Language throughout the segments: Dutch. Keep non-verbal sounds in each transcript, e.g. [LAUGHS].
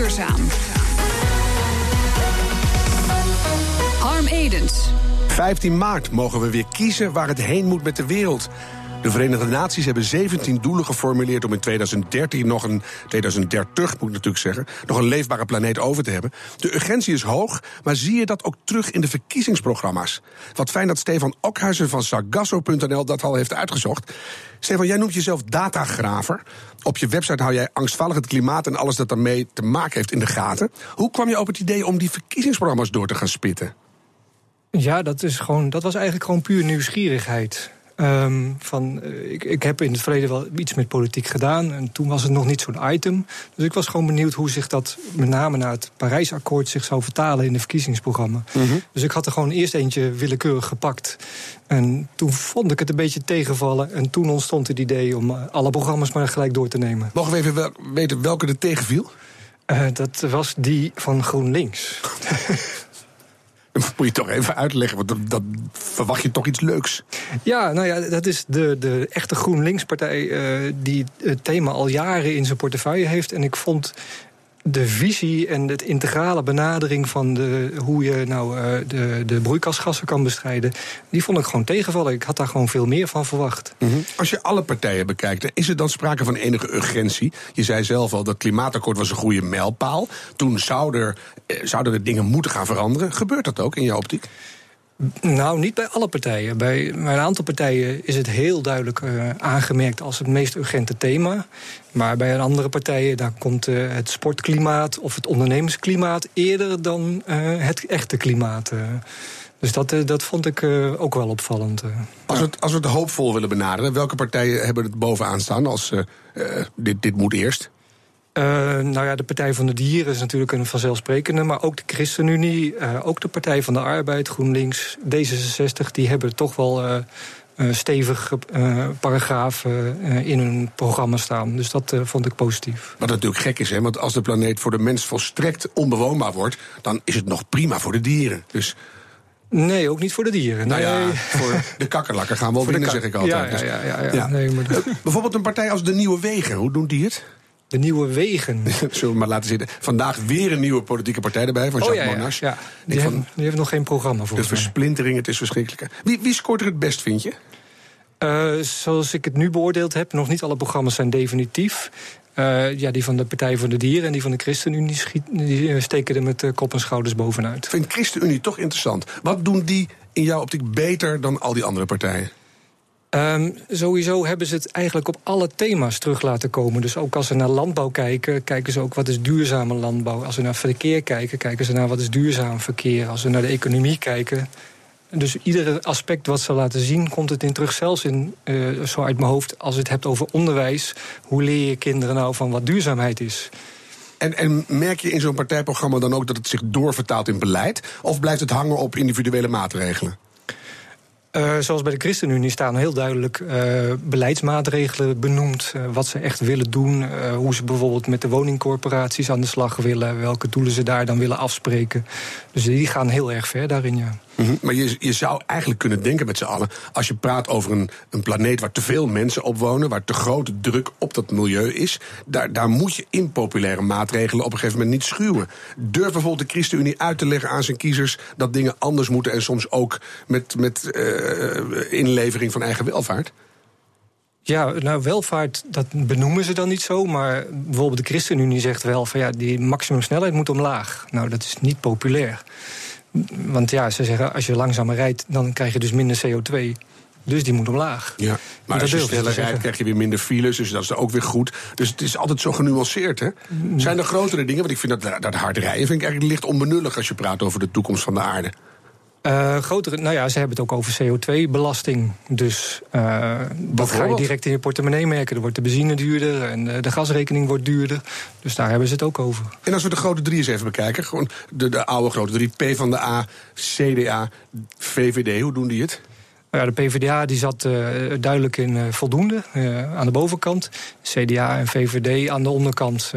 duurzaam. Harm Edens. 15 maart mogen we weer kiezen waar het heen moet met de wereld. De Verenigde Naties hebben 17 doelen geformuleerd om in 2013 nog een 2030 moet ik natuurlijk zeggen, nog een leefbare planeet over te hebben. De urgentie is hoog, maar zie je dat ook terug in de verkiezingsprogramma's? Wat fijn dat Stefan Okhuizen van Sargasso.nl dat al heeft uitgezocht. Stefan, jij noemt jezelf datagraver. Op je website hou jij angstvallig het klimaat en alles dat daarmee te maken heeft in de gaten. Hoe kwam je op het idee om die verkiezingsprogramma's door te gaan spitten? Ja, dat, is gewoon, dat was eigenlijk gewoon puur nieuwsgierigheid. Um, van, uh, ik, ik heb in het verleden wel iets met politiek gedaan. En toen was het nog niet zo'n item. Dus ik was gewoon benieuwd hoe zich dat met name naar het Parijsakkoord zich zou vertalen in de verkiezingsprogramma. Mm -hmm. Dus ik had er gewoon eerst eentje willekeurig gepakt. En toen vond ik het een beetje tegenvallen. En toen ontstond het idee om uh, alle programma's maar gelijk door te nemen. Mogen we even wel, weten welke er tegenviel? Uh, dat was die van GroenLinks. [LAUGHS] [LAUGHS] Moet je toch even uitleggen, want dan, verwacht je toch iets leuks. Ja, nou ja, dat is de, de echte GroenLinks-partij uh, die het thema al jaren in zijn portefeuille heeft. En ik vond de visie en de integrale benadering van de, hoe je nou uh, de, de broeikasgassen kan bestrijden, die vond ik gewoon tegenvallen. Ik had daar gewoon veel meer van verwacht. -hmm. Als je alle partijen bekijkt, is er dan sprake van enige urgentie? Je zei zelf al dat klimaatakkoord was een goede mijlpaal. Toen zouden er, zouden er dingen moeten gaan veranderen. Gebeurt dat ook in jouw optiek? Nou, niet bij alle partijen. Bij, een aantal partijen is het heel duidelijk uh, aangemerkt als het meest urgente thema. Maar bij een andere partijen daar komt uh, het sportklimaat of het ondernemersklimaat eerder dan uh, het echte klimaat. Dus dat, dat vond ik ook wel opvallend. Als we, het, als we het hoopvol willen benaderen, welke partijen hebben het bovenaan staan als dit, dit moet eerst? Uh, nou ja, de Partij van de Dieren is natuurlijk een vanzelfsprekende, maar ook de ChristenUnie, uh, ook de Partij van de Arbeid, GroenLinks, D66, die hebben toch wel uh, stevige paragrafen in hun programma staan. Dus dat vond ik positief. Wat natuurlijk gek is, hè, want als de planeet voor de mens volstrekt onbewoonbaar wordt, dan is het nog prima voor de dieren. Dus Nee, ook niet voor de dieren. Nou nee. ja, voor de kakkerlakken gaan we wel winnen, zeg ik altijd. Ja, ja, ja. ja, ja. Nee, maar dat... Bijvoorbeeld een partij als De Nieuwe Wegen, hoe doen die het? De nieuwe wegen. [LAUGHS] Zullen we maar laten zitten. Vandaag weer een nieuwe politieke partij erbij van Jacques oh, ja, Monash. Ja, die, van, hebben nog geen programma voor. de versplintering, het is verschrikkelijk. Wie, wie scoort er het best, vind je? Uh, zoals ik het nu beoordeeld heb, nog niet alle programma's zijn definitief. Uh, ja, die van de Partij voor de Dieren en die van de ChristenUnie schiet, die steken er met kop en schouders bovenuit. Ik vind ChristenUnie toch interessant. Wat doen die in jouw optiek beter dan al die andere partijen? Um, sowieso hebben ze het eigenlijk op alle thema's terug laten komen. Dus ook als ze naar landbouw kijken, kijken ze ook wat is duurzame landbouw. Als ze naar verkeer kijken, kijken ze naar wat is duurzaam verkeer. Als ze naar de economie kijken. Dus iedere aspect wat ze laten zien, komt het in terug. Zelfs in, uh, zo uit mijn hoofd, als je het hebt over onderwijs. Hoe leer je kinderen nou van wat duurzaamheid is? En, en merk je in zo'n partijprogramma dan ook dat het zich doorvertaalt in beleid? Of blijft het hangen op individuele maatregelen? Uh, zoals bij de ChristenUnie staan heel duidelijk uh, beleidsmaatregelen benoemd. Uh, wat ze echt willen doen. hoe ze bijvoorbeeld met de woningcorporaties aan de slag willen. Welke doelen ze daar dan willen afspreken. Dus die gaan heel erg ver daarin, ja. Mm -hmm. Maar je, je zou eigenlijk kunnen denken met z'n allen. Als je praat over een, een planeet waar te veel mensen op wonen. waar te grote druk op dat milieu is. Daar, daar moet je impopulaire maatregelen op een gegeven moment niet schuwen. Durf bijvoorbeeld de ChristenUnie uit te leggen aan zijn kiezers. dat dingen anders moeten en soms ook met. met Uh, inlevering van eigen welvaart? Ja, nou, welvaart, dat benoemen ze dan niet zo. Maar bijvoorbeeld de ChristenUnie zegt wel van ja, die maximumsnelheid moet omlaag. Nou, dat is niet populair. Want ja, ze zeggen als je langzamer rijdt, dan krijg je dus minder CO2. Dus die moet omlaag. Ja, maar dat als je sneller rijdt, krijg je weer minder files. Dus dat is ook weer goed. Dus het is altijd zo genuanceerd, hè? Zijn er grotere dingen? Want ik vind dat, dat hard rijden vind ik eigenlijk licht onbenullig... als je praat over de toekomst van de aarde. Uh, grotere, nou ja, ze hebben het ook over CO2-belasting. Dus uh, dat ga je direct in je portemonnee merken. Er wordt de benzine duurder en de, de, gasrekening wordt duurder. Dus daar hebben ze het ook over. En als we de grote drie eens even bekijken, gewoon de, de oude grote drie: P van de A, CDA, VVD, hoe doen die het? Ja, de PvdA die zat uh, duidelijk in uh, voldoende uh, aan de bovenkant. CDA en VVD aan de onderkant,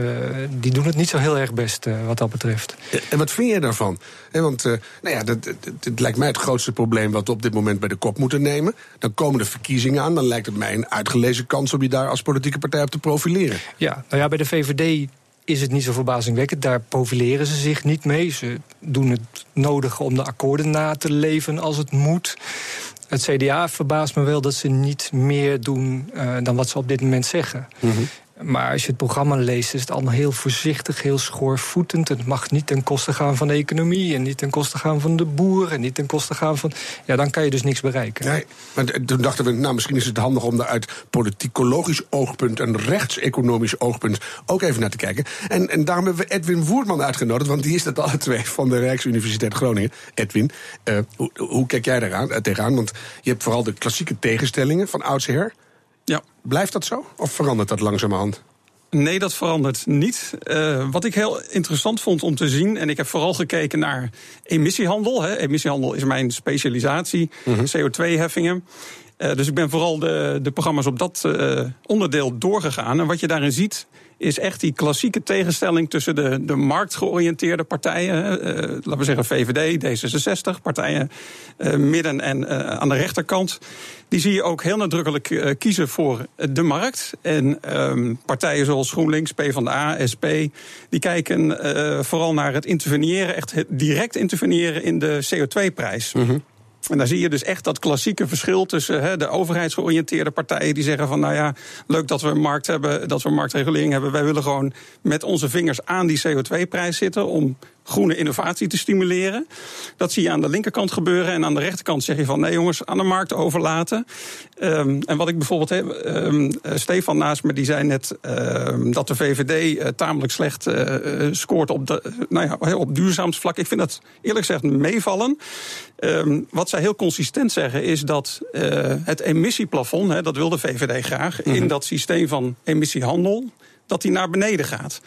die doen het niet zo heel erg best wat dat betreft. En wat vind je daarvan? He, want nou ja, dat, dat, dat, lijkt mij het grootste probleem wat we op dit moment bij de kop moeten nemen. Dan komen de verkiezingen aan, dan lijkt het mij een uitgelezen kans om je daar als politieke partij op te profileren. Ja, nou ja, bij de VVD is het niet zo verbazingwekkend. Daar profileren ze zich niet mee. Ze doen het nodige om de akkoorden na te leven als het moet. Het CDA verbaast me wel dat ze niet meer doen uh, dan wat ze op dit moment zeggen. -hmm. Maar als je het programma leest, is het allemaal heel voorzichtig, heel schoorvoetend. Het mag niet ten koste gaan van de economie en niet ten koste gaan van de boeren en niet ten koste gaan van. Ja, dan kan je dus niks bereiken. Nee, maar toen dachten we, nou, misschien is het handig om daar uit politicologisch oogpunt en rechtseconomisch oogpunt ook even naar te kijken. En, en daarom hebben we Edwin Woerman uitgenodigd, want die is dat alle twee van de Rijksuniversiteit Groningen. Edwin, hoe, hoe, kijk jij daaraan, uh, tegenaan? Want je hebt vooral de klassieke tegenstellingen van oudsher. Ja. Blijft dat zo? Of verandert dat langzamerhand? Nee, dat verandert niet. Uh, wat ik heel interessant vond om te zien, en ik heb vooral gekeken naar emissiehandel. Hè. Emissiehandel is mijn specialisatie, mm -hmm. CO2-heffingen. Uh, dus ik ben vooral de, de programma's op dat uh, onderdeel doorgegaan. En wat je daarin ziet, is echt die klassieke tegenstelling tussen de, de marktgeoriënteerde partijen, uh, laten we zeggen VVD, D66, partijen midden en aan de rechterkant. Die zie je ook heel nadrukkelijk kiezen voor de markt. En um, partijen zoals GroenLinks, PvdA, SP, die kijken vooral naar het interveneren, echt direct interveneren in de CO2-prijs. Mm -hmm. En daar zie je dus echt dat klassieke verschil tussen de overheidsgeoriënteerde partijen die zeggen van nou ja, leuk dat we een markt hebben, dat we een marktregulering hebben. Wij willen gewoon met onze vingers aan die CO2-prijs zitten om groene innovatie te stimuleren. Dat zie je aan de linkerkant gebeuren. En aan de rechterkant zeg je van nee jongens, aan de markt overlaten. Um, en wat ik bijvoorbeeld heb, um, Stefan naast me, die zei net um, dat de VVD uh, tamelijk slecht uh, scoort op, de, nou ja, op duurzaamheidsvlak. Ik vind dat eerlijk gezegd meevallen. wat zij heel consistent zeggen is dat uh, het emissieplafond, hè, dat wil de VVD graag, mm -hmm. in dat systeem van emissiehandel, dat die naar beneden gaat.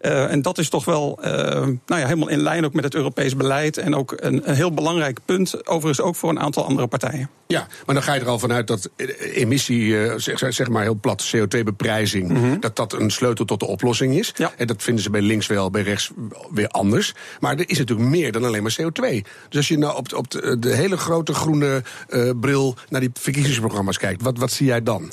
Uh, en dat is toch wel uh, nou ja, helemaal in lijn ook met het Europees beleid. En ook een, een, heel belangrijk punt, overigens ook voor een aantal andere partijen. Ja, maar dan ga je er al vanuit dat emissie, uh, zeg, zeg, maar heel plat, CO2-beprijzing, mm -hmm. dat dat een sleutel tot de oplossing is. Ja. En dat vinden ze bij links wel, bij rechts weer anders. Maar er is natuurlijk meer dan alleen maar CO2. Dus als je nou op, op de, de hele grote groene bril naar die verkiezingsprogramma's kijkt, wat, wat zie jij dan?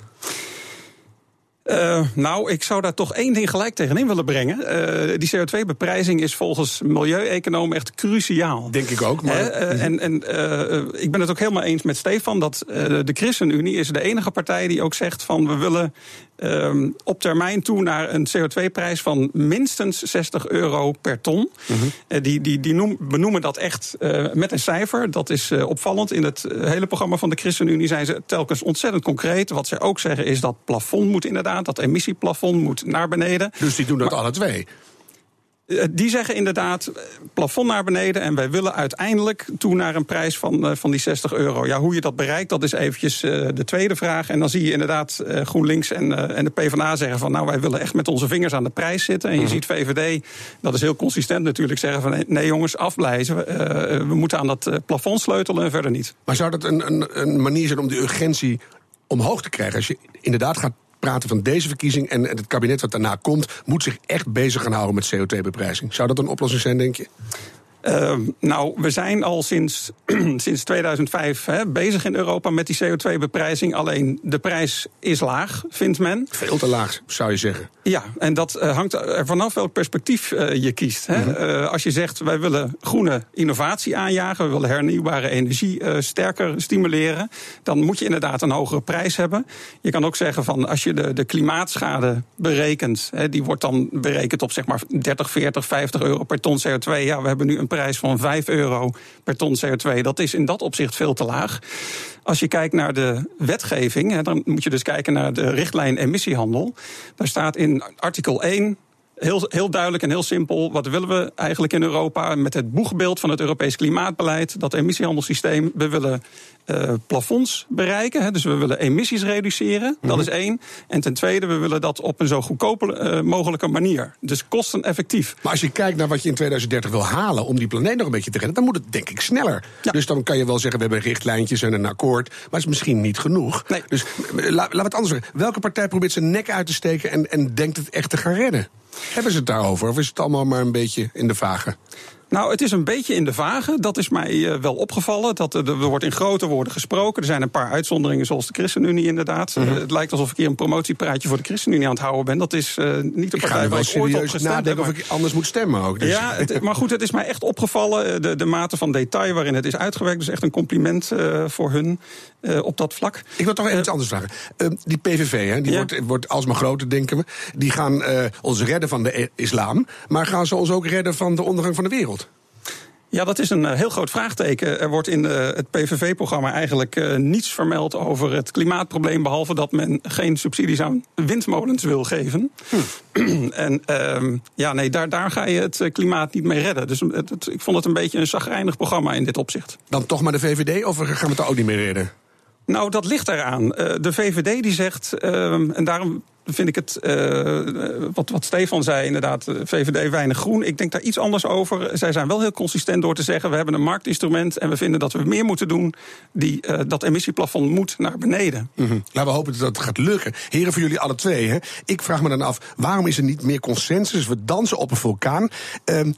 Uh, nou, ik zou daar toch één ding gelijk tegenin willen brengen. Uh, die CO2-beprijzing is volgens milieueconomen echt cruciaal. Denk ik ook. Maar... Uh, en en ik ben het ook helemaal eens met Stefan dat de ChristenUnie is de enige partij die ook zegt van we willen um, op termijn toe naar een CO2-prijs van minstens 60 euro per ton. Mm -hmm. uh, die die, die noem, benoemen dat echt uh, met een cijfer. Dat is uh, opvallend. In het hele programma van de ChristenUnie zijn ze telkens ontzettend concreet. Wat zij ook zeggen is dat plafond moet inderdaad, dat emissieplafond moet naar beneden. Dus die doen dat maar, alle twee? Die zeggen inderdaad, plafond naar beneden. En wij willen uiteindelijk toe naar een prijs van, van die 60 euro. Ja, hoe je dat bereikt, dat is eventjes de tweede vraag. En dan zie je inderdaad GroenLinks en, en de PvdA zeggen van... nou, wij willen echt met onze vingers aan de prijs zitten. En je mm -hmm. ziet VVD, dat is heel consistent natuurlijk, zeggen van... nee jongens, afblijven. Uh, we moeten aan dat plafond sleutelen en verder niet. Maar zou dat een, een, een manier zijn om de urgentie omhoog te krijgen? Als je inderdaad gaat praten van deze verkiezing en het kabinet wat daarna komt, moet zich echt bezig gaan houden met CO2-beprijzing. Zou dat een oplossing zijn, denk je? Uh, nou, we zijn al sinds, [CLEARS THROAT] sinds 2005 hè, bezig in Europa met die CO2-beprijzing. Alleen de prijs is laag, vindt men. Veel te laag, zou je zeggen. Ja, en dat uh, hangt er vanaf welk perspectief uh, je kiest. Hè. Mm -hmm. als je zegt, wij willen groene innovatie aanjagen... we willen hernieuwbare energie sterker stimuleren... dan moet je inderdaad een hogere prijs hebben. Je kan ook zeggen, van als je de, de klimaatschade berekent... Hè, die wordt dan berekend op zeg maar 30, 40, 50 euro per ton CO2. Ja, we hebben nu een prijs van 5 euro per ton CO2. Dat is in dat opzicht veel te laag. Als je kijkt naar de wetgeving, dan moet je dus kijken naar de richtlijn emissiehandel. Daar staat in artikel 1 Heel, heel duidelijk en heel simpel. Wat willen we eigenlijk in Europa met het boegbeeld van het Europees klimaatbeleid? Dat emissiehandelssysteem. We willen uh, plafonds bereiken. Hè, dus we willen emissies reduceren. Mm -hmm. Dat is één. En ten tweede, we willen dat op een zo goedkope uh, mogelijke manier. Dus kosteneffectief. Maar als je kijkt naar wat je in 2030 wil halen om die planeet nog een beetje te redden, dan moet het denk ik sneller. Ja. Dus dan kan je wel zeggen, we hebben richtlijntjes en een akkoord. Maar het is misschien niet genoeg. Nee. Dus la, laten we het anders zeggen. Welke partij probeert zijn nek uit te steken en, en denkt het echt te gaan redden? Hebben ze het daarover? Of is het allemaal maar een beetje in de vage? Nou, het is een beetje in de vage. Dat is mij eh, wel opgevallen. Dat, er, er wordt in grote woorden gesproken. Er zijn een paar uitzonderingen, zoals de ChristenUnie inderdaad. Mhm. Eh, het lijkt alsof ik hier een promotiepraatje voor de ChristenUnie aan het houden ben. Dat is eh, niet de partij waar ik ooit op gestemd heb. of ik anders moet stemmen ook. Dus. Ja, het- maar goed, het is mij echt opgevallen. De, de mate van detail waarin het is uitgewerkt. Dus echt een compliment voor hun op dat vlak. Ik wil toch even iets anders vragen. Eh, die PVV, hè, die Ja. wordt, wordt alsmaar groter, denken we. Die gaan ons redden van de islam. Maar gaan ze ons ook redden van de ondergang van de wereld? Ja, dat is een eh, heel groot vraagteken. Er wordt in eh, het PVV-programma eigenlijk eh, niets vermeld over het klimaatprobleem. Behalve dat men geen subsidies aan windmolens wil geven. [CLEARS THROAT] en ehm, ja, nee, daar, daar ga je het klimaat niet mee redden. Dus ik vond het een beetje een zagrijnig programma in dit opzicht. Dan toch maar de VVD of gaan we het ook niet meer redden? Nou, dat ligt eraan. Eh, de VVD die zegt, ehm, en daarom vind ik het, eh, wat, wat Stefan zei, inderdaad, eh, VVD weinig groen. Ik denk daar iets anders over. Zij zijn wel heel consistent door te zeggen, we hebben een marktinstrument en we vinden dat we meer moeten doen. Die, dat emissieplafond moet naar beneden. Mhm. Laten we hopen dat dat gaat lukken. Heren, voor jullie alle twee. Hè? Ik vraag me dan af, waarom is er niet meer consensus? We dansen op een vulkaan. Ehm,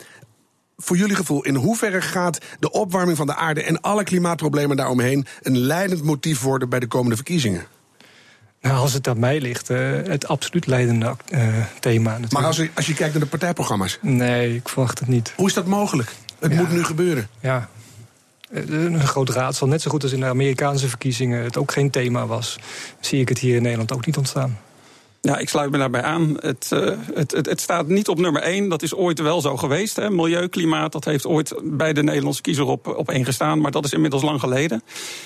voor jullie gevoel, in hoeverre gaat de opwarming van de aarde en alle klimaatproblemen daaromheen een leidend motief worden bij de komende verkiezingen? Nou, als het aan mij ligt, eh, het absoluut leidende eh, thema natuurlijk. Maar als je, als je kijkt naar de partijprogramma's, Nee, ik verwacht het niet. hoe is dat mogelijk? Het Ja. moet nu gebeuren. Ja. Eh, Een groot raadsel, net zo goed als in de Amerikaanse verkiezingen het ook geen thema was, zie ik het hier in Nederland ook niet ontstaan. Ja, ik sluit me daarbij aan. Het, eh, het, het, het staat niet op nummer één. Dat is ooit wel zo geweest. Hè. Milieu, klimaat, dat heeft ooit bij de Nederlandse kiezer op, op één gestaan. Maar dat is inmiddels lang geleden.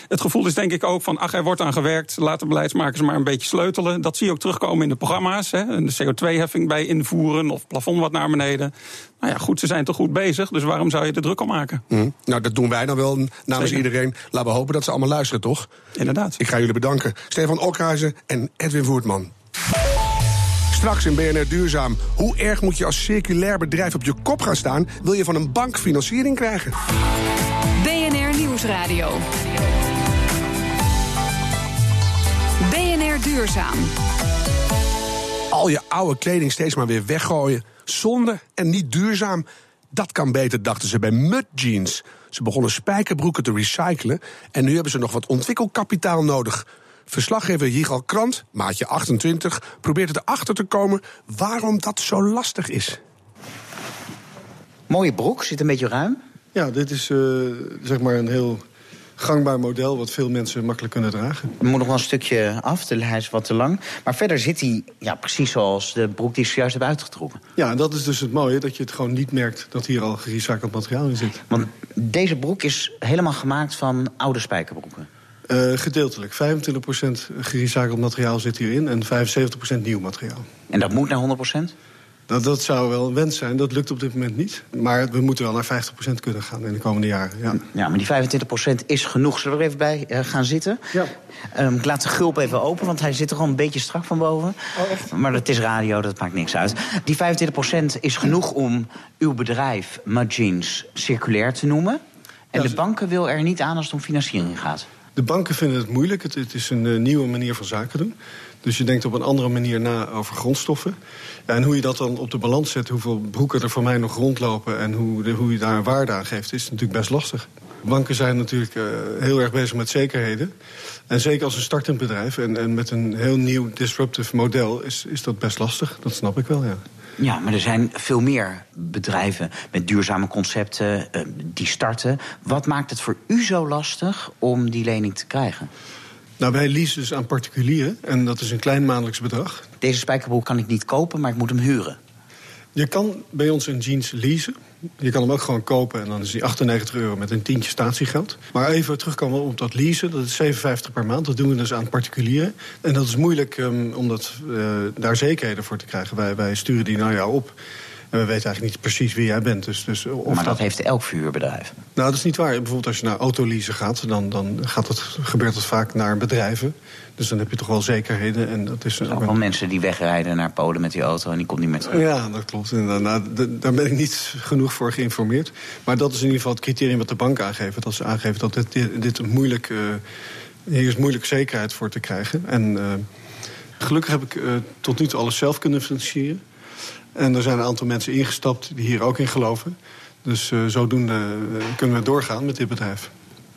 Het gevoel is denk ik ook van, ach, er wordt aan gewerkt. Laat de beleidsmakers maar een beetje sleutelen. Dat zie je ook terugkomen in de programma's. Hè. Een CO2-heffing bij invoeren of plafond wat naar beneden. Nou ja, goed, ze zijn toch goed bezig. Dus waarom zou je er druk om maken? Mhm. Nou, dat doen wij dan wel namens Zeker. iedereen. Laten we hopen dat ze allemaal luisteren, toch? Inderdaad. Ik ga jullie bedanken. Stefan Okhuizen en Edwin Voertman. Straks in BNR Duurzaam. Hoe erg moet je als circulair bedrijf op je kop gaan staan? Wil je van een bank financiering krijgen? BNR Nieuwsradio. BNR Duurzaam. Al je oude kleding steeds maar weer weggooien. Zonde en niet duurzaam. Dat kan beter, dachten ze bij Mud Jeans. Ze begonnen spijkerbroeken te recyclen. En nu hebben ze nog wat ontwikkelkapitaal nodig. Verslaggever Jigal Krant, maatje 28, probeert erachter te komen waarom dat zo lastig is. Mooie broek, zit een beetje ruim. Ja, dit is eh, zeg maar een heel gangbaar model wat veel mensen makkelijk kunnen dragen. Er moet nog wel een stukje af, de hij is wat te lang. Maar verder zit hij ja, precies zoals de broek die ze juist hebben uitgetrokken. Ja, en dat is dus het mooie, dat je het gewoon niet merkt dat hier al gerecycled materiaal in zit. Want deze broek is helemaal gemaakt van oude spijkerbroeken. Eh, gedeeltelijk. 25% gerecycled materiaal zit hierin en 75% nieuw materiaal. En dat moet naar 100%? Dat, dat zou wel een wens zijn, dat lukt op dit moment niet. Maar we moeten wel naar 50% kunnen gaan in de komende jaren. Ja. Ja, maar die 25% is genoeg. Zullen we er even bij eh, gaan zitten? Ja. Ehm, ik laat de gulp even open, want hij zit er gewoon een beetje strak van boven. Oh, echt? Maar het is radio, dat maakt niks uit. Die 25% is genoeg om uw bedrijf, Jeans, circulair te noemen. En Ja, de banken wil er niet aan als het om financiering gaat. De banken vinden het moeilijk. Het, is een eh, nieuwe manier van zaken doen. Dus je denkt op een andere manier na over grondstoffen. En hoe je dat dan op de balans zet, hoeveel broeken er voor mij nog rondlopen... en hoe, hoe je daar waarde aan geeft, is natuurlijk best lastig. Banken zijn natuurlijk eh, heel erg bezig met zekerheden. En zeker als een startend bedrijf en, en met een heel nieuw disruptive model... Is, is dat best lastig, dat snap ik wel, ja. Ja, maar er zijn veel meer bedrijven met duurzame concepten eh, die starten. Wat maakt het voor u zo lastig om die lening te krijgen? Nou, wij leasen dus aan particulieren en dat is een klein maandelijks bedrag. Deze spijkerbroek kan ik niet kopen, maar ik moet hem huren. Je kan bij ons een jeans leasen. Je kan hem ook gewoon kopen en dan is die 98 euro met een tientje statiegeld. Maar even terugkomen op dat leasen, dat is 57 per maand. Dat doen we dus aan particulieren. En dat is moeilijk um, om dat, uh, daar zekerheden voor te krijgen. Wij, wij sturen die naar jou op. En we weten eigenlijk niet precies wie jij bent. Dus, dus of maar dat, dat heeft elk verhuurbedrijf. Nou, dat is niet waar. Bijvoorbeeld als je naar autoleasen gaat, dan, dan gaat het, gebeurt dat vaak naar bedrijven. Dus dan heb je toch wel zekerheden. En dat is er zijn ook wel mensen die wegrijden naar Polen met die auto en die komt niet meer terug. Ja, dat klopt. En dan, nou, daar ben ik niet genoeg voor geïnformeerd. Maar dat is in ieder geval het criterium wat de bank aangeven. Dat ze aangeven dat dit, dit, moeilijk, uh, hier is moeilijk zekerheid voor te krijgen. En uh, gelukkig heb ik uh, tot nu toe alles zelf kunnen financieren. En er zijn een aantal mensen ingestapt die hier ook in geloven. Dus uh, zodoende uh, kunnen we doorgaan met dit bedrijf.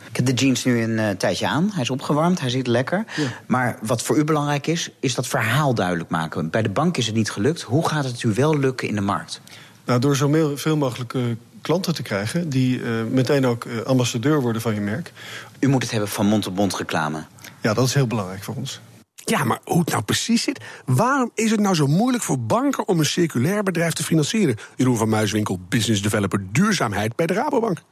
Ik heb de jeans nu een uh, tijdje aan. Hij is opgewarmd, hij zit lekker. Ja. Maar wat voor u belangrijk is, is dat verhaal duidelijk maken. Bij de bank is het niet gelukt. Hoe gaat het u wel lukken in de markt? Nou, door zo veel mogelijk klanten te krijgen... die meteen ook ambassadeur worden van je merk. U moet het hebben van mond-op-mond -mond reclame. Ja, dat is heel belangrijk voor ons. Ja, maar hoe het nou precies zit? Waarom is het nou zo moeilijk voor banken om een circulair bedrijf te financieren? Jeroen van Muiswinkel, business developer duurzaamheid bij de Rabobank.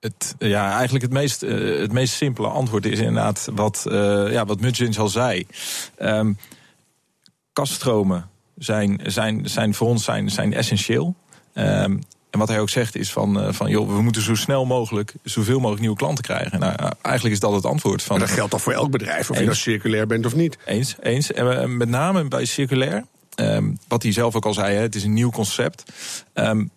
Het, ja, eigenlijk het meest, uh, het meest simpele antwoord is inderdaad wat, uh, ja, wat Mudgins al zei. Um, kaststromen zijn, zijn, zijn voor ons zijn, zijn essentieel. Um, en wat hij ook zegt is van, uh, van joh, we moeten zo snel mogelijk zoveel mogelijk nieuwe klanten krijgen. Nou, eigenlijk is dat het antwoord. Van, maar dat geldt toch voor elk bedrijf, of eens, je nou circulair bent of niet? Eens, eens. En met name bij circulair, um, wat hij zelf ook al zei, hè, het is een nieuw concept. Um,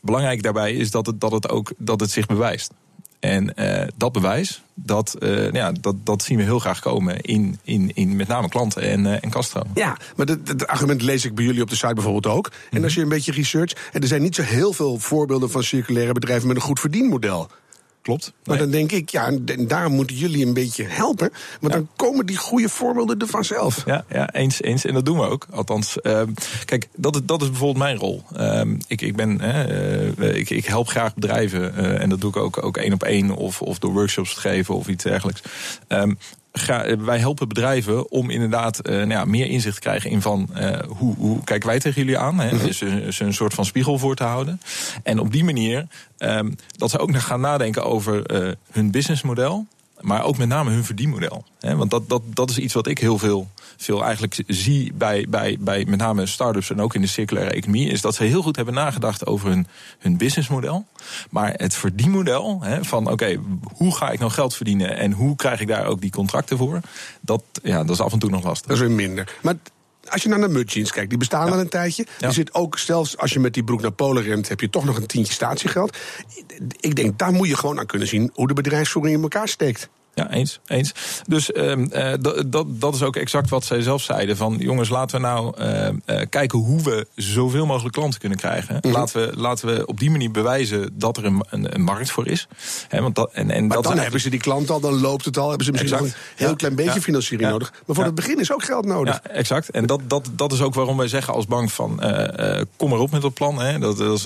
belangrijk daarbij is dat het, dat het ook dat het zich bewijst. En uh, dat bewijs, dat, uh, ja, dat, dat zien we heel graag komen in, in, in met name klanten en, uh, en kaststroom. Ja, maar dat, argument lees ik bij jullie op de site bijvoorbeeld ook. En -hmm. als je een beetje research, en er zijn niet zo heel veel voorbeelden van circulaire bedrijven met een goed verdienmodel. Klopt. Maar dan denk ik, ja, en daarom moeten jullie een beetje helpen. Want ja. dan komen die goede voorbeelden er vanzelf. Ja, ja eens, eens. En dat doen we ook. Althans, uh, kijk, dat, dat is bijvoorbeeld mijn rol. Uh, ik, ik, ben, uh, ik, ik help graag bedrijven. eh, en dat doe ik ook, ook één op één of, of door workshops te geven of iets dergelijks. Um, wij helpen bedrijven om inderdaad uh, nou ja, meer inzicht te krijgen in van uh, hoe, hoe kijken wij tegen jullie aan. Hè? Mm -hmm. Ze, ze een soort van spiegel voor te houden. En op die manier um, dat ze ook nog gaan nadenken over hun businessmodel. Maar ook met name hun verdienmodel. Want dat, dat, dat is iets wat ik heel veel, veel eigenlijk zie bij, bij, bij met name start-ups en ook in de circulaire economie. Is dat ze heel goed hebben nagedacht over hun, hun businessmodel. Maar het verdienmodel, van oké, hoe ga ik nou geld verdienen en hoe krijg ik daar ook die contracten voor? Dat, ja, dat is af en toe nog lastig. Dat is weer minder. Maar als je naar de mudjeans kijkt, die bestaan al een tijdje. Er zit ook, zelfs als je met die broek naar Polen rent, heb je toch nog een tientje statiegeld. Ik denk, daar moet je gewoon aan kunnen zien hoe de bedrijfsvoering in elkaar steekt. Ja, eens. eens. Dus uh, dat, dat is ook exact wat zij zelf zeiden. Van jongens, laten we nou uh, uh, kijken hoe we zoveel mogelijk klanten kunnen krijgen. Mm -hmm. laten, we, laten we op die manier bewijzen dat er een, een, een markt voor is. He, want dat, en, en maar dat dan hebben ze die klant al, dan loopt het al. Hebben ze misschien exact. een heel ja. klein beetje ja. financiering ja. nodig. Maar voor het begin is ook geld nodig. Ja, exact. En dat, dat, dat is ook waarom wij zeggen als bank van kom erop met dat plan. Hè. Dat, dat is,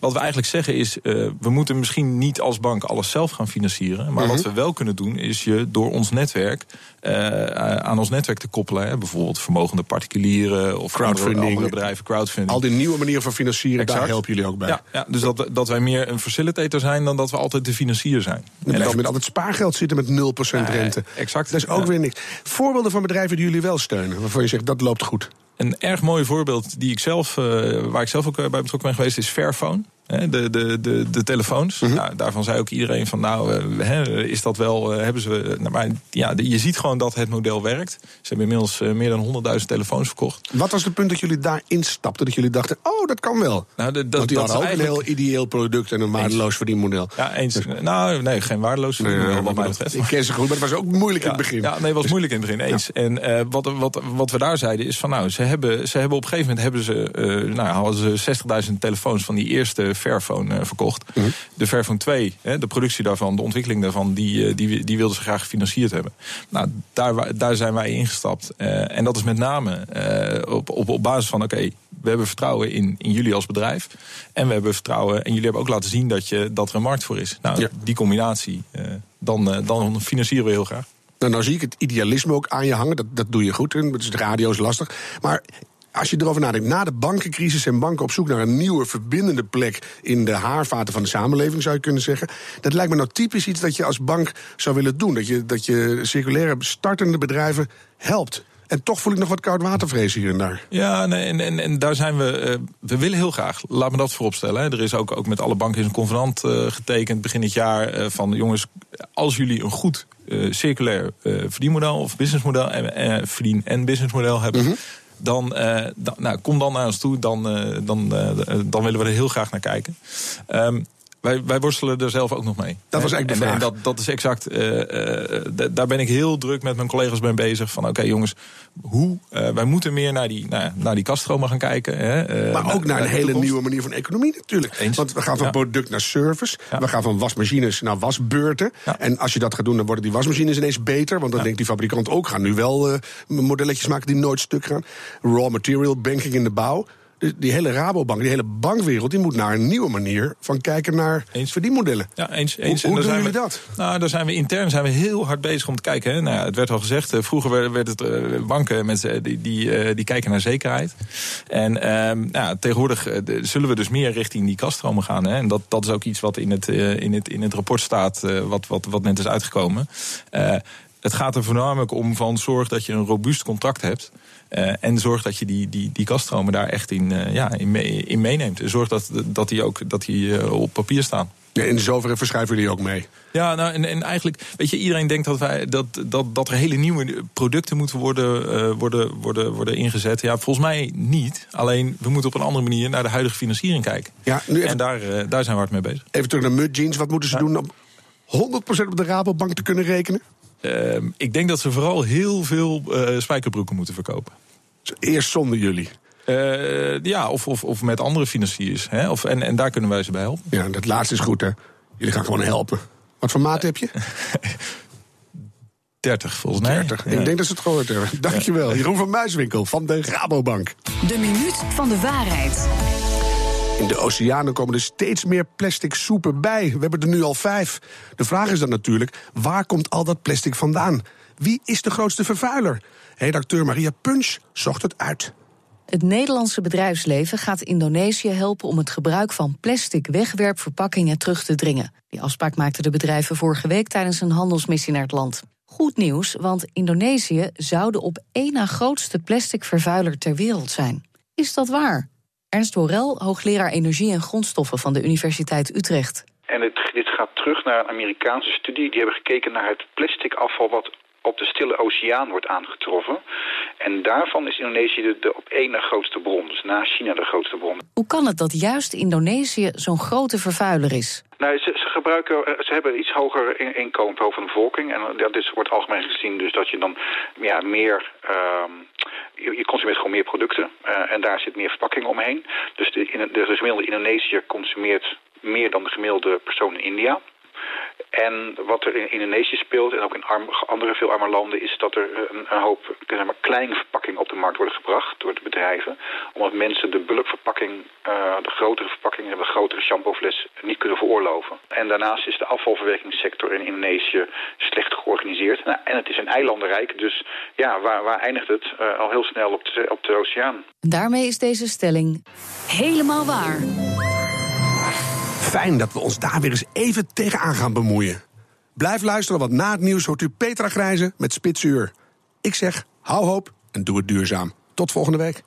wat we eigenlijk zeggen is, we moeten misschien niet als bank alles zelf gaan financieren. Maar mm -hmm. wat we wel kunnen doen, is je door ons netwerk uh, aan ons netwerk te koppelen. Hè. Bijvoorbeeld vermogende particulieren of crowdfunding, andere, bedrijven, crowdfunding. Al die nieuwe manieren van financieren, exact. daar helpen jullie ook bij. Ja, ja dus dat, dat wij meer een facilitator zijn dan dat we altijd de financier zijn. Dan blijf je met altijd spaargeld zitten met 0% uh, rente. Exact. Dat is ook weer niks. Voorbeelden van bedrijven die jullie wel steunen, waarvan je zegt dat loopt goed. Een erg mooi voorbeeld die ik zelf, uh, waar ik zelf ook bij betrokken ben geweest, is Fairphone. De, de, de, de telefoons. Mm -hmm. nou, daarvan zei ook iedereen van nou, he, is dat wel, uh, hebben ze. Nou, maar ja, je ziet gewoon dat het model werkt. Ze hebben inmiddels meer dan 100.000 telefoons verkocht. Wat was het punt dat jullie daar instapten? Dat jullie dachten, oh, dat kan wel. Nou, de, dat, Want die dat hadden ook eigenlijk... een heel ideeel product en een waardeloos verdienmodel. Ja, eens. Dus... Nou, nee, geen waardeloos verdienmodel nee, wat mij betreft. Ik ken ze goed, maar het was ook moeilijk ja, in het begin. Ja, nee, het was dus, moeilijk in het begin, eens. Ja. En wat, wat, wat we daar zeiden is van nou, ze hebben, ze hebben op een gegeven moment hebben ze, nou, hadden ze 60.000 telefoons van die eerste Fairphone verkocht. Mm -hmm. De Fairphone 2, de productie daarvan, de ontwikkeling daarvan, die, die, die wilden ze graag gefinancierd hebben. Nou, daar, daar zijn wij ingestapt. Uh, en dat is met name op, op, op basis van, oké, okay, we hebben vertrouwen in, in jullie als bedrijf. En we hebben vertrouwen, en jullie hebben ook laten zien dat, je, dat er een markt voor is. Nou, ja. die combinatie, dan, dan financieren we heel graag. Nou, nou zie ik het idealisme ook aan je hangen. Dat, dat doe je goed. Dus de radio is lastig. Maar als je erover nadenkt, na de bankencrisis en banken op zoek naar een nieuwe verbindende plek in de haarvaten van de samenleving, zou je kunnen zeggen. Dat lijkt me nou typisch iets dat je als bank zou willen doen. Dat je, dat je circulaire startende bedrijven helpt. En toch voel ik nog wat koud watervrees hier en daar. Ja, nee, en, en, en daar zijn we. Uh, we willen heel graag. Laat me dat vooropstellen. Hè. Er is ook, ook met alle banken een convenant uh, getekend begin dit jaar. Uh, van jongens, als jullie een goed circulair verdienmodel of businessmodel en verdien- en businessmodel hebben. Mm -hmm dan, dan nou, kom dan naar ons toe. Dan, uh, dan, uh, dan willen we er heel graag naar kijken. Um, wij, wij worstelen er zelf ook nog mee. Dat was eigenlijk de vraag. En dat, dat is exact. eh, eh, daar ben ik heel druk met mijn collega's mee bezig. Van oké jongens, hoe? eh, wij moeten meer naar die, naar, naar die kaststromen gaan kijken. Hè, Maar ook naar een hele toekomst. nieuwe manier van economie natuurlijk. Eens. Want we gaan van Ja. product naar service. Ja. We gaan van wasmachines naar wasbeurten. Ja. En als je dat gaat doen, dan worden die wasmachines ineens beter. Want dan denkt die fabrikant ook, gaan nu wel modelletjes maken die nooit stuk gaan. Raw material banking in de bouw. Die, hele Rabobank, die hele bankwereld, die moet naar een nieuwe manier van kijken naar Eens. verdienmodellen. Ja, eens. eens. Hoe- doen zijn jullie we, dat? Nou, daar zijn we intern zijn we heel hard bezig om te kijken. Hè. Nou, ja, het werd al gezegd, eh, vroeger werd, het eh, banken mensen die, die, eh, die kijken naar zekerheid. En nou, ja, tegenwoordig zullen we dus meer richting die kaststromen gaan. Hè. En dat, dat is ook iets wat in het, in het, in het rapport staat, wat, wat, wat net is uitgekomen. Het gaat er voornamelijk om van zorg dat je een robuust contract hebt. Eh, en zorg dat je die, die, die kaststromen daar echt in, eh, ja, in, mee- in meeneemt. En zorg dat, dat die ook dat die, eh, op papier staan. Ja, in zoverre verschuiven jullie ook mee. Ja, nou, en, en eigenlijk, weet je, iedereen denkt dat, wij, dat, dat, dat er hele nieuwe producten moeten worden, worden, worden, worden ingezet. Ja, volgens mij niet. Alleen, we moeten op een andere manier naar de huidige financiering kijken. Ja, nu even, En daar, daar zijn we hard mee bezig. even terug naar Mud Jeans. Wat moeten ze doen om 100% op de Rabobank te kunnen rekenen? Ehm, ik denk dat ze vooral heel veel eh, spijkerbroeken moeten verkopen. Eerst zonder jullie. Eh, ja, of, of, of met andere financiers. Hè? Of, en, en daar kunnen wij ze bij helpen. Ja, dat laatste is goed, hè? Jullie gaan gewoon helpen. Wat voor maat heb je? [LAUGHS] 30 volgens mij. 30. Ja. Ik denk dat ze het gehoord hebben. Dankjewel. Jeroen van Muiswinkel van de Rabobank. De minuut van de waarheid. In de oceanen komen er steeds meer plastic soepen bij. We hebben er nu al vijf. De vraag is dan natuurlijk, waar komt al dat plastic vandaan? Wie is de grootste vervuiler? Redacteur Maria Punch zocht het uit. Het Nederlandse bedrijfsleven gaat Indonesië helpen om het gebruik van plastic wegwerpverpakkingen terug te dringen. Die afspraak maakten de bedrijven vorige week tijdens een handelsmissie naar het land. Goed nieuws, want Indonesië zou de op één na grootste plastic vervuiler ter wereld zijn. Is dat waar? Ernst Worel, hoogleraar energie en grondstoffen van de Universiteit Utrecht. En het, dit gaat terug naar een Amerikaanse studie. Die hebben gekeken naar het plastic afval wat op de Stille Oceaan wordt aangetroffen. En daarvan is Indonesië de, de op één na grootste bron. Dus na China de grootste bron. Hoe kan het dat juist Indonesië zo'n grote vervuiler is? Nou, ze, ze gebruiken, eh, ze hebben iets hoger in- inkomen per hoofd van de bevolking. En dat is, wordt algemeen gezien dus dat je dan ja, meer... ehm, je, je consumeert gewoon meer producten. eh, en daar zit meer verpakking omheen. Dus de, de gemiddelde Indonesiër consumeert meer dan de gemiddelde persoon in India. En wat er in Indonesië speelt, en ook in andere veel arme landen, is dat er een, een hoop zeg maar, kleine verpakkingen op de markt worden gebracht door de bedrijven. Omdat mensen de bulkverpakking, eh, de grotere verpakking, de grotere shampoofles niet kunnen veroorloven. En daarnaast is de afvalverwerkingssector in Indonesië slecht georganiseerd. Nou, en het is een eilandenrijk, dus ja, waar, waar eindigt het? Eh, al heel snel op de, op de oceaan. Daarmee is deze stelling Helemaal waar. Fijn dat we ons daar weer eens even tegenaan gaan bemoeien. Blijf luisteren, want na het nieuws hoort u Petra Grijze met Spitsuur. Ik zeg, hou hoop en doe het duurzaam. Tot volgende week.